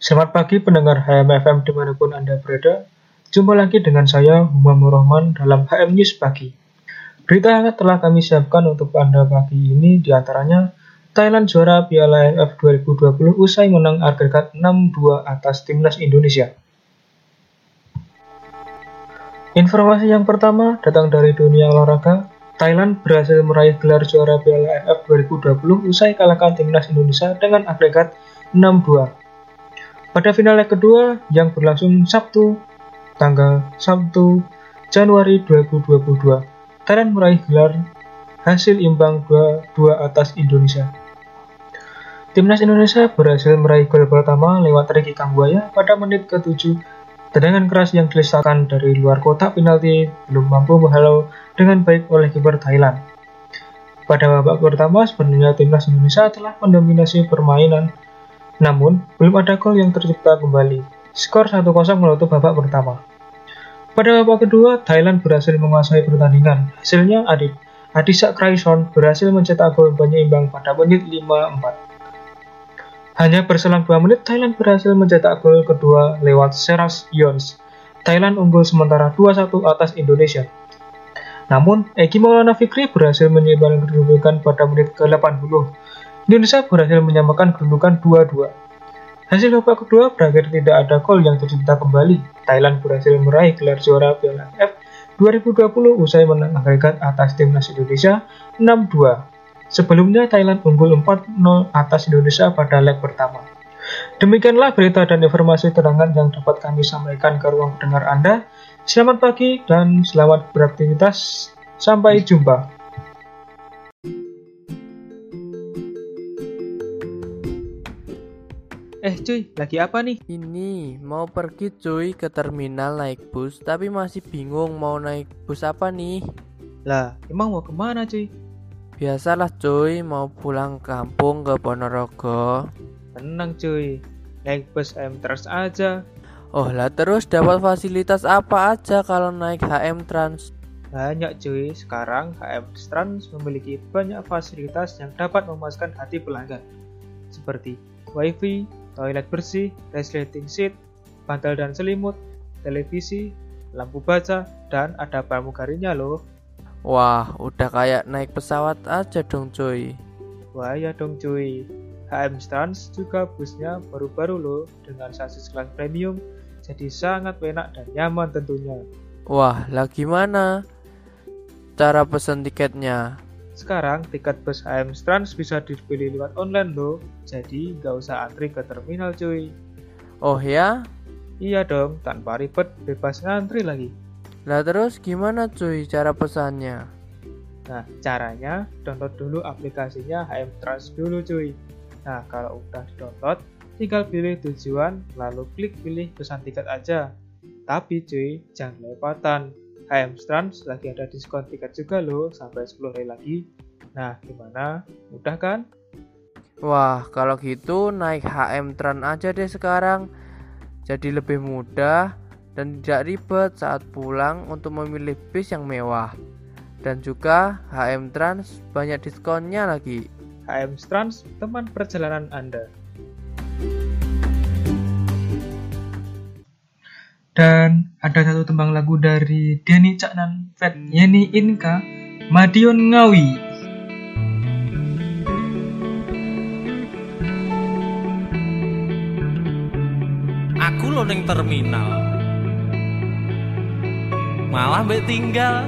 Selamat pagi pendengar HMFM di mana pun Anda berada. Jumpa lagi dengan saya, Humam Rohman dalam HM News Pagi. Berita yang telah kami siapkan untuk Anda pagi ini di antaranya Thailand juara Piala AFF 2020 usai menang agregat 6-2 atas timnas Indonesia. Informasi yang pertama datang dari dunia olahraga. Thailand berhasil meraih gelar juara Piala AFF 2020 usai kalahkan timnas Indonesia dengan agregat 6-2. Pada final leg kedua yang berlangsung Sabtu, tanggal 1 Januari 2022, Thailand meraih gelar hasil imbang 2-2 atas Indonesia. Timnas Indonesia berhasil meraih gol pertama lewat Ricky Kambuaya pada menit ke-7. Tendangan keras yang dilesakan dari luar kotak penalti belum mampu menghalau dengan baik oleh kiper Thailand. Pada babak pertama, sebenarnya timnas Indonesia telah mendominasi permainan namun, belum ada gol yang tercipta kembali. Skor 1-0 menutup babak pertama. Pada babak kedua, Thailand berhasil menguasai pertandingan. Hasilnya Adit Adisa Kraison berhasil mencetak gol penyeimbang pada menit 54. Hanya berselang 2 menit, Thailand berhasil mencetak gol kedua lewat Seras Yons. Thailand unggul sementara 2-1 atas Indonesia. Namun, Egi Maulana Fikri berhasil menyeimbangkan kedudukan pada menit ke-80 Indonesia berhasil menyamakan kedudukan 2-2. Hasil babak kedua berakhir tidak ada gol yang tercipta kembali. Thailand berhasil meraih gelar juara Piala AFF 2020 usai menang agregat atas timnas Indonesia 6-2. Sebelumnya Thailand unggul 4-0 atas Indonesia pada leg pertama. Demikianlah berita dan informasi terangan yang dapat kami sampaikan ke ruang pendengar Anda. Selamat pagi dan selamat beraktivitas. Sampai jumpa. Eh cuy, lagi apa nih? Ini mau pergi cuy ke terminal naik bus tapi masih bingung mau naik bus apa nih. Lah, emang mau ke mana cuy? Biasalah cuy, mau pulang kampung ke Ponorogo. Tenang cuy, naik bus M Trans aja. Oh lah terus dapat fasilitas apa aja kalau naik HM Trans? Banyak cuy, sekarang HM Trans memiliki banyak fasilitas yang dapat memuaskan hati pelanggan. Seperti wifi, toilet bersih, resleting seat, bantal dan selimut, televisi, lampu baca, dan ada pramugarinya loh. Wah, udah kayak naik pesawat aja dong cuy. Wah ya dong cuy. HM Trans juga busnya baru-baru loh dengan sasis kelas premium, jadi sangat enak dan nyaman tentunya. Wah, lah gimana? Cara pesan tiketnya? Sekarang tiket bus HM Trans bisa dipilih lewat online loh, jadi nggak usah antri ke terminal cuy. Oh ya? Iya dong, tanpa ribet, bebas ngantri lagi. Lah terus gimana cuy cara pesannya? Nah, caranya download dulu aplikasinya HM Trans dulu cuy. Nah, kalau udah download, tinggal pilih tujuan, lalu klik pilih pesan tiket aja. Tapi cuy, jangan kelewatan, HM Trans lagi ada diskon tiket juga loh sampai 10 hari lagi. Nah, gimana? Mudah kan? Wah, kalau gitu naik HM Trans aja deh sekarang. Jadi lebih mudah dan tidak ribet saat pulang untuk memilih bis yang mewah. Dan juga HM Trans banyak diskonnya lagi. HM Trans teman perjalanan Anda. Dan ada satu tembang lagu dari Denny Caknan Fat Yeni Inka Madiun Ngawi. Aku lo neng terminal. Malah mbak tinggal.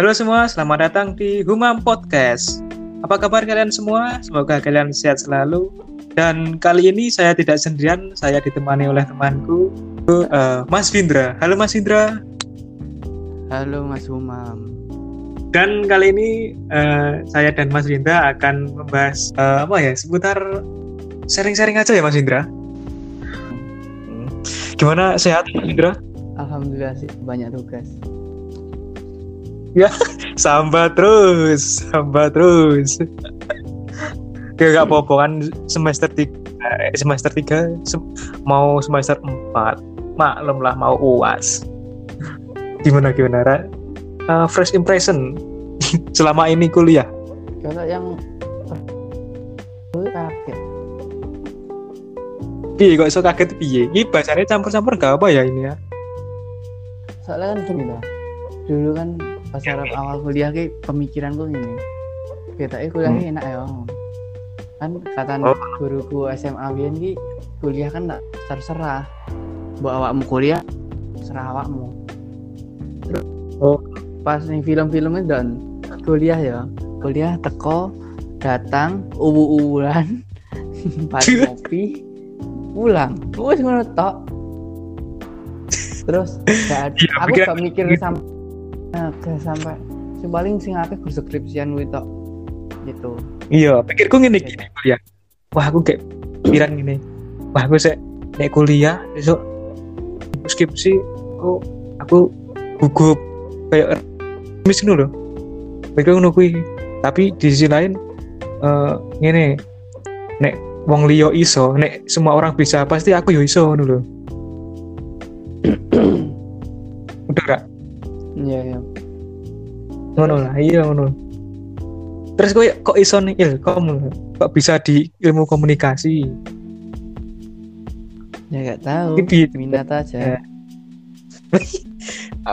Halo semua, selamat datang di Humam Podcast. Apa kabar kalian semua? Semoga kalian sehat selalu. Dan kali ini saya tidak sendirian, saya ditemani oleh temanku, eh, Mas Vindra. Halo Mas Vindra. Halo Mas Umam. Dan kali ini eh, saya dan Mas Vindra akan membahas eh, apa ya seputar sharing-sharing aja ya Mas Vindra. Hmm. Gimana sehat Mas Vindra? Alhamdulillah sih banyak tugas. Sambat terus, sambat terus. Ya gak apa-apa kan semester tiga, eh, semester tiga sem- mau semester empat, maklum lah mau uas. Gimana gimana Ra? Eh, fresh impression. selama ini kuliah kalau yang kaget piye kok iso kaget piye ini bahasanya campur-campur gak apa ya ini ya soalnya kan gini lah dulu kan pas Arab awal kuliah ki pemikiranku gini kita kuliah ki enak ya kan kata Oh. guruku SMA biyen ki kuliah kan tak terserah. Bawa awakmu kuliah serah awakmu. Terus Oh. pas nih film-filmnya dan kuliah ya. Kuliah teko datang uwu-uwulan pagi ngopi pulang. Wes ngono tok. Terus gak ada Iya, aku gak mikir sampai nah, sampai. Sing paling sing akeh gur skripsian kuwi tok. Gitu. Iya pikirku ngene gini kuliah. Wah aku kayak pikiran gini wah aku sih naik kuliah besok skripsi aku aku gugup. Kayak mis ngono loh pikir ngono kuwi. Tapi di sisi lain eh ngene. Nek wong liya iso nek semua orang bisa pasti aku yo iso ngono lho. Udah gak iya iya ngono lah iya ngono. Terus kok kok iso nih ilkom lho? kok bisa di ilmu komunikasi? Ya gak tahu. Piye? minat aja. Ya.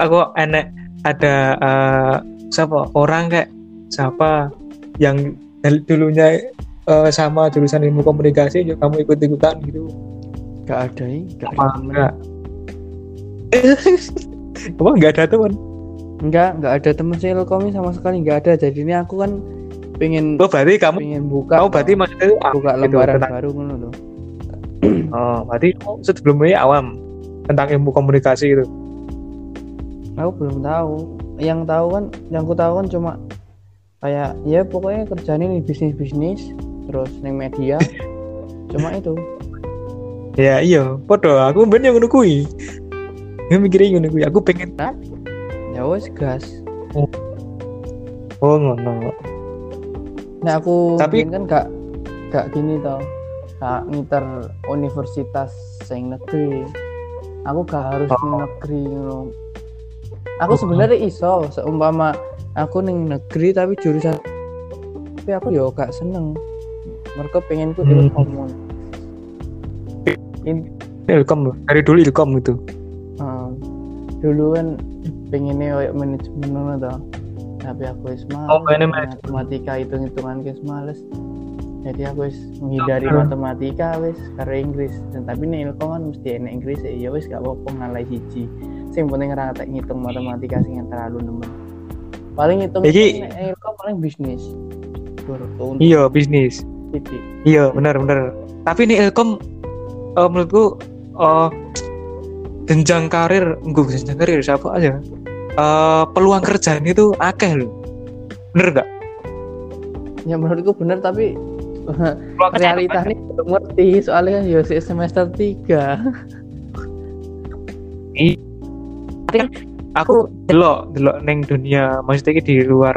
aku enek ada eh, siapa? Orang kayak siapa yang dulunya eh, sama jurusan ilmu komunikasi juga kamu ikut ikutan gitu. Gak ada gak apa ada apa ada teman enggak enggak ada temen sih Ilkomi sama sekali enggak ada. Jadi ini aku kan pengen oh berarti kamu pengen buka kamu berarti toh. maksudnya itu buka gitu, lembaran tentang- baru ngono loh oh berarti kamu sebelumnya awam tentang ilmu komunikasi gitu? Aku belum tahu. Yang tahu kan yang ku tahu kan cuma kayak ya pokoknya kerjaan ini bisnis bisnis terus neng media. Cuma itu. Ya iya. Podo aku bener yang Gue mikirnya ngono kuwi aku pengen ya wes gas. Oh ngono. Nah aku Tapi- kan gak gak gini toh. Gak ngiter universitas sing negeri. Aku gak harus Oh. negeri ngono. Aku sebenarnya iso seumpama aku ning negeri tapi jurusan tapi aku yo gak seneng. Mereka pengen ku Hmm. ilkom ngono. In- ilkom dari dulu ilkom gitu uh, dulu kan pengennya kayak manajemen ngono toh tapi aku wis males Oh, manajemen. matematika hitung-hitungan guys males. Jadi aku wis menghindari Hmm. matematika wis karo Inggris. Dan tapi nih ilkom kan mesti enak Inggris ya ya wis gak apa-apa ngalai siji sing penting ora tak ngitung matematika sing yang terlalu nemen. Paling hitung nek ilkom paling bisnis. Iya bisnis. Iya benar benar tapi nih ilkom eh, menurutku eh jenjang karir enggak jenjang karir siapa aja. Eh peluang kerjaan itu akeh loh bener gak ya menurutku bener tapi peluang realitas ini belum ngerti. Soalnya kan ya semester 3 aku delok delok neng dunia maksudnya di luar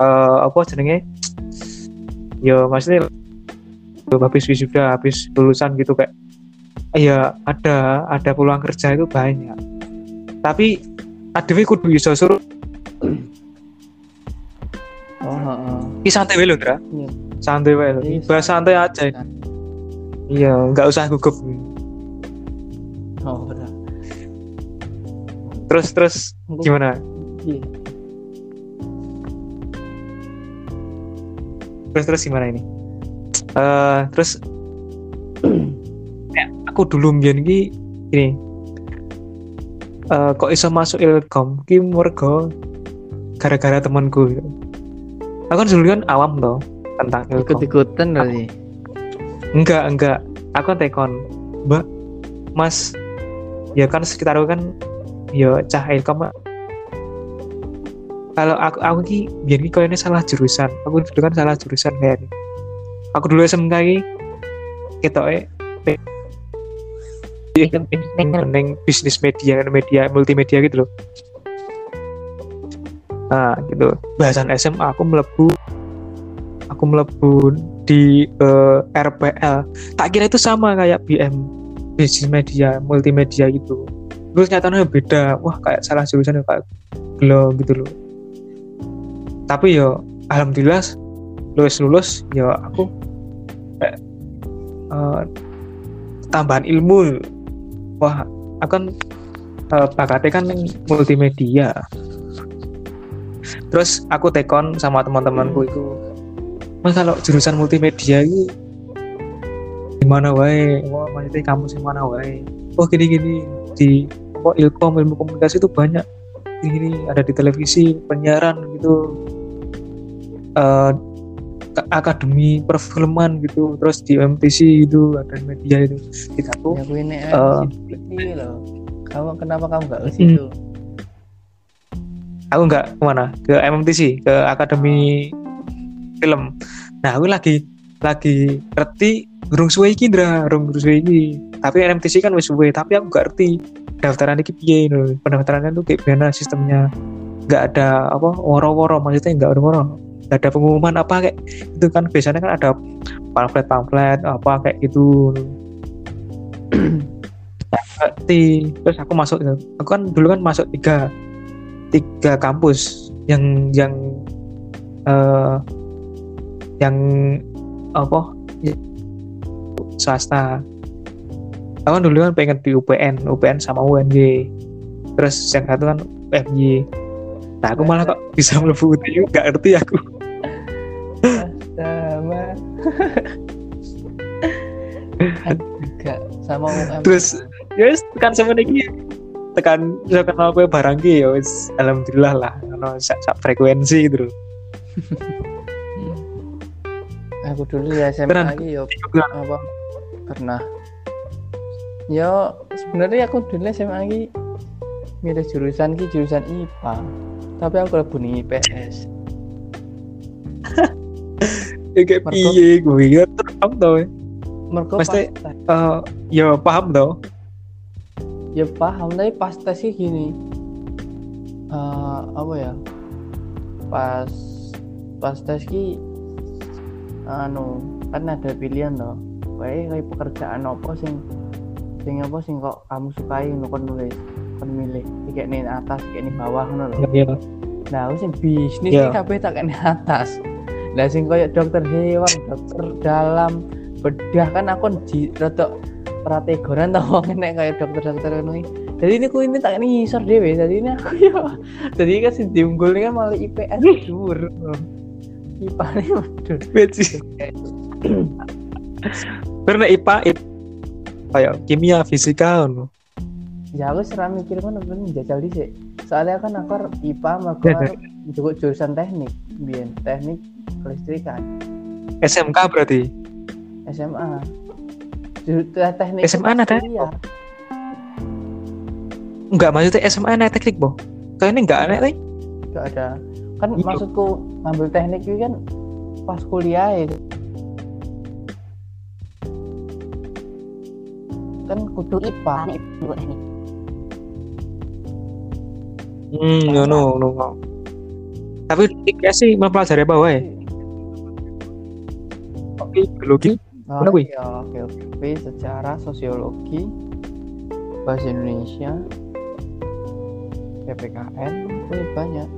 eh, apa jenenge? Ya maksudnya habis wisuda habis lulusan gitu kayak ya ada ada peluang kerja itu banyak tapi adewe kudu iso suruh oh heeh. Ki santai wae lho, Ndra. Iya. Santai wae lho. Iya, Bahas santai aja. Iya, nggak usah gugup. oh udah Terus terus gimana? Iya. Terus terus gimana ini? Eh terus aku dulu mbiyen iki ini eh kok iso masuk Ilkom ki mergo gara-gara temanku gitu. Aku kan dulu kan awam toh tentang Ilkom. ikut-ikutan berarti Enggak, enggak. Aku tekon. Mbak, Mas, ya kan sekitar aku kan ya cah ilkom Mbak. Kalau aku aku ki biar ki ini salah jurusan. Aku dulu kan salah jurusan kayaknya. Aku dulu SMK ki ketoke neng bisnis media media multimedia gitu loh. Nah, gitu. Bahasan SMA aku melebu aku melebu di eh, RPL tak kira itu sama kayak BM bisnis media multimedia gitu. Terus nyatanya beda. Wah kayak salah jurusan ya, kayak gelo gitu loh. Tapi yo alhamdulillah lulus lulus yo aku eh, eh, tambahan ilmu wah aku kan eh, bakatnya kan multimedia. Terus aku tekon sama teman-temanku itu mas kalau jurusan multimedia ini gimana wae? Wah maksudnya kamu sih mana wae? Oh gini gini di oh, ilkom ilmu komunikasi itu banyak. Gini gini ada di televisi penyiaran gitu. Ke- akademi perfilman gitu terus di MTC itu ada media itu kita tuh Ya gue ini Eh. ini loh. Kamu kenapa kamu nggak ke Hmm. situ? aku nggak ke mana ke MMTC ke akademi film nah aku lagi lagi ngerti urung suwe iki Ndra urung suwe iki tapi MMTC kan wis suwe tapi aku nggak ngerti daftaran iki piye lho pendaftarannya tuh kayak gimana sistemnya nggak ada apa woro-woro maksudnya nggak ada woro nggak ada pengumuman apa kayak itu kan. Biasanya kan ada pamflet-pamflet apa kayak gitu. Nggak ngerti. Terus aku masuk aku kan dulu kan masuk tiga tiga kampus. Yang yang eh yang apa? Swasta. Aku kan dulu kan pengen di UPN UPN sama UNY terus yang satu kan UFY nah aku malah kok bisa melebu UTU gak ngerti aku Sama. Enggak sama UM. terus ya wis tekan sama lagi tekan bisa kenal aku barang ki ya wis alhamdulillah lah ono sak, sak frekuensi gitu loh aku dulu ya SMA Beneran. lagi yo apa pernah yo sebenarnya aku dulu SMA lagi milih jurusan ki jurusan IPA tapi aku lebih nih IPS ya kayak piye gue ya terang tau ya. Mereka Pasti- Eh, ya paham tau. Ya paham tapi pas tes sih gini. Eh, apa ya? Pas pas tes ki anu kan ada pilihan loh Wae kayak pekerjaan apa sing sing apa sing kok kamu sukai ngono kon nulis kon milih. Kayak nih atas kayak nih bawah ngono ya nah aku sing bisnis Iya. iki kabeh tak kayak atas nah sing kayak dokter hewan dokter dalam bedah kan aku di rada prategoran tau wong nek kayak dokter-dokter ngono iki. Jadi ini ku ini tak ngisor dhewe. Jadi ini aku ya. Jadi kan si diunggul ini kan malah IPS dhuwur. IPA ini waduh. Beci. Karena IPA itu kayak kimia fisika ngono. Ya aku serah mikir kan bener jajal dhisik. Soalnya kan aku IPA mergo arep juga jurusan teknik, biyen teknik kelistrikan SMK berarti. SMA. Teknik SMA ada. Enggak maksudnya SMA naik teknik boh. Kayaknya enggak aneh nih. Gak ada. Kan Iya. maksudku ngambil teknik itu kan pas kuliah ya. Kan kudu IPA. Hmm, ngono ngono. Tapi tekniknya sih mempelajari apa wae? Oke, biologi. Oh, oke oke. Kuwi sejarah sosiologi bahasa Indonesia PPKN kuwi banyak.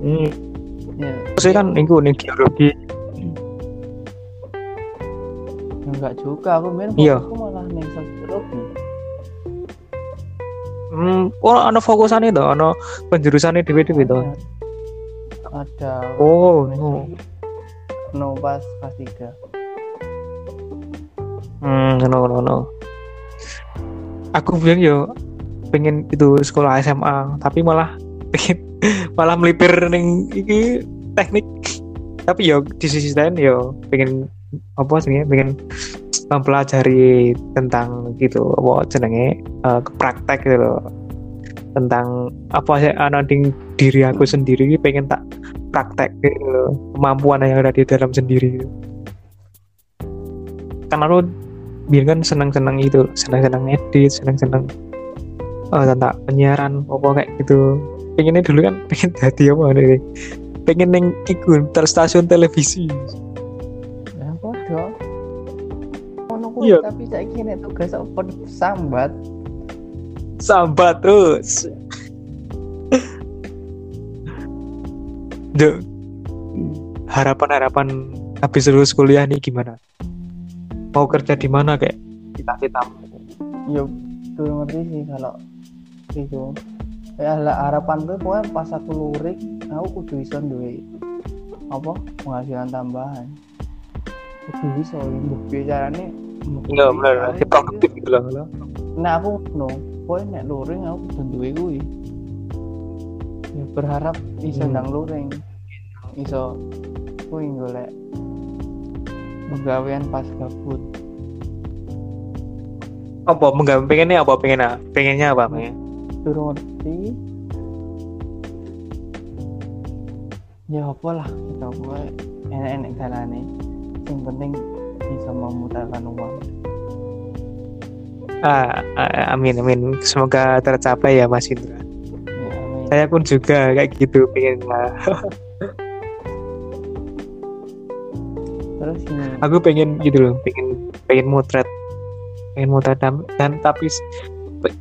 Hmm, Ya, saya kan iku nih geologi. enggak juga aku main Iya. fokusku malah ning sosiologi. Hmm, oh ana fokusannya tuh, ana penjurusannya dewe-dewe tuh. Ada Oh, no. No pas pas 3. Hmm, no, no, no. Aku bilang yo pengen itu sekolah SMA, tapi malah pengen malah melipir ning iki teknik. Tapi yo di sisi lain yo pengen apa sih pengen mempelajari tentang gitu apa jenenge eh, ke praktek gitu loh tentang apa sih anak ding diri aku sendiri pengen tak praktek loh kemampuan yang ada di dalam sendiri gitu. kan aku biar kan senang-senang itu senang-senang edit senang-senang eh, tentang penyiaran apa kayak gitu pengennya dulu kan pengen jadi apa nih pengen neng iku ter stasiun televisi Ya. Ngono kuwi Iya. tapi saiki nek tugas apa sambat sambat terus Dek, harapan-harapan habis lulus kuliah nih gimana? Mau kerja di mana kayak? Cita-cita? ya tuh ngerti sih kalau itu. Ya lah harapan gue pokoknya pas aku lurik aku kudu bisa duwe apa? Penghasilan tambahan. Kudu bisa ibu bicaranya Iya benar, nanti produktif gitu. loh. nah aku no pokoknya nek luring aku kudu duwe kuwi. Ya berharap bisa Hmm. ndang luring iso kuwi golek pegawaian pas gabut Apa menggambar pengennya apa pengennya? Pengennya apa pengen? turun ngerti ya apa lah kita buat enak-enak galane yang penting bisa memutarkan uang Ah, ah, amin amin. Semoga tercapai ya Mas Indra. ya amin Saya pun juga kayak gitu pengennya. terus Aku pengen gitu loh, pengen pengen motret, pengen motret dan, dan tapi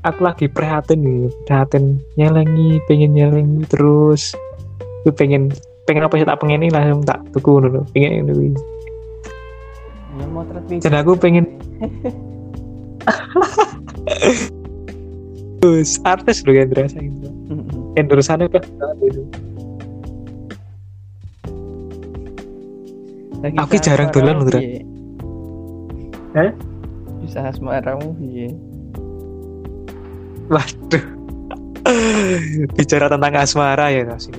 aku lagi prihatin nih, prihatin nyelengi, pengen nyelengi terus. Aku pengen pengen apa sih tak pengen ini langsung tak tuku dulu, pengen ini. ya terpilih Dan aku pengen Terus artis loh Hendra saya Indra. Endorsannya kan banget itu. Aku jarang dolan, Ndra. Hah? bisa asmaramu piye Waduh. Bicara tentang asmara ya Mas.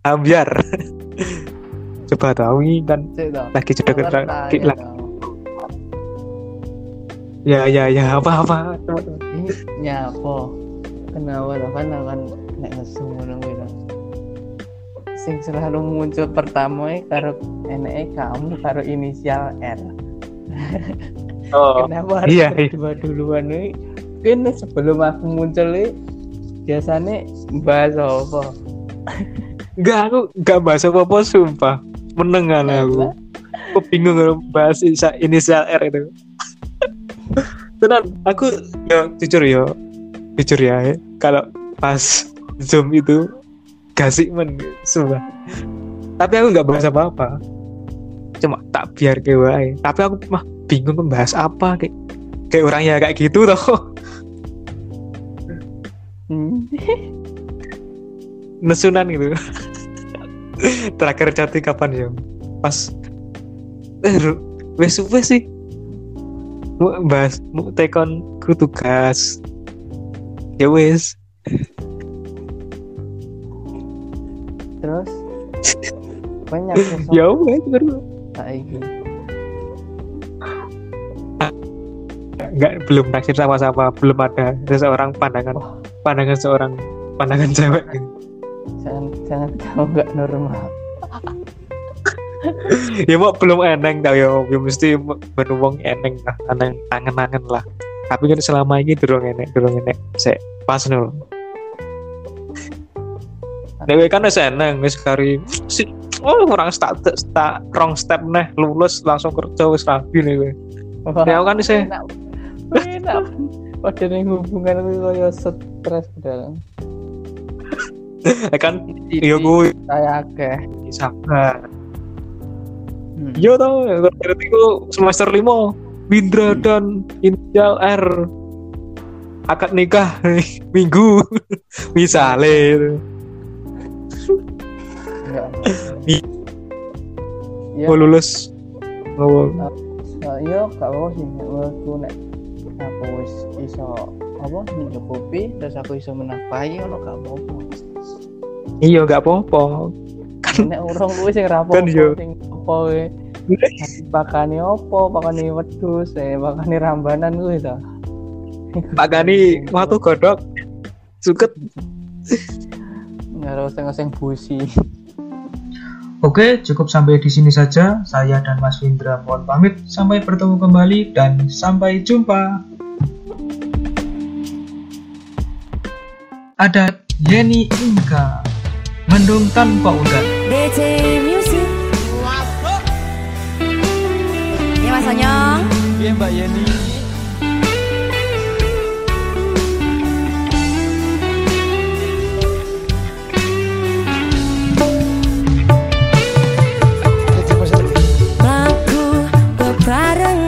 Ambiar. Coba tahu ini kan lagi lah. toh. Ya ya ya apa apa. ini nyapa kenapa lah kan kan nek ngesu ngono kuwi lah sing selalu muncul pertama e karo eneke kamu karo inisial R Oh. kenapa iya, harus iya. berdua duluan nih kan sebelum aku muncul nih biasanya bahas apa Enggak aku enggak bahas apa-apa sumpah. Menengan aku. Aku bingung kalau bahas inisial R itu. Tenan, aku ya jujur ya, jujur ya, kalau pas zoom itu gasik men, sumpah. Tapi aku nggak bahas apa-apa, cuma tak biar wae. Tapi aku mah bingung membahas apa kayak kayak orang ya kayak gitu toh. Hmm. nesunan gitu terakhir chatting kapan ya pas eh wes wes sih mau bahas mau tekon ku tugas ya wes banyak sosok ya wes baru nggak belum naksir sama-sama belum ada seseorang pandangan pandangan seorang pandangan cewek. Gitu. jangan jangan kamu nggak normal. Ya mau belum eneng tau ya ya mesti menuwong eneng lah aneng angen-angen lah. Tapi kan selama ini durung enek durung enek saya pas nul Dewe kan wis eneng wis kari oh orang start start wrong step neh lulus langsung kerja wis rabi nih gue. Ya kan sih enak. Enak. Pada ning hubungan itu kaya stres padahal. Ya kan iya gue saya akeh. Sabar. Hmm. Iya tau berarti gue semester lima Windra dan inisial R. Akad nikah minggu. Misalnya ya mau lulus? Mau. Uh, iya gak apa sih. Nek menurutku nek aku wis iso apa mencukupi terus aku iso menafkahi ngono gak apa-apa. Iya gak apa-apa. Nek urung kuwi sing ra Kan apa-apa yo. sing apa kuwi? Pakane opo? Pakane wedhus eh pakane rambanan kuwi ta Pak Gani waktu godok suket. Nggak usah sing busi Oke, cukup sampai di sini saja. Saya dan Mas Windra mohon pamit. Sampai bertemu kembali dan sampai jumpa. Ada Yeni Inka, Mendung Tanpa Udara. DC Music Ya Mas Onyong Iya Mbak Yeni bareng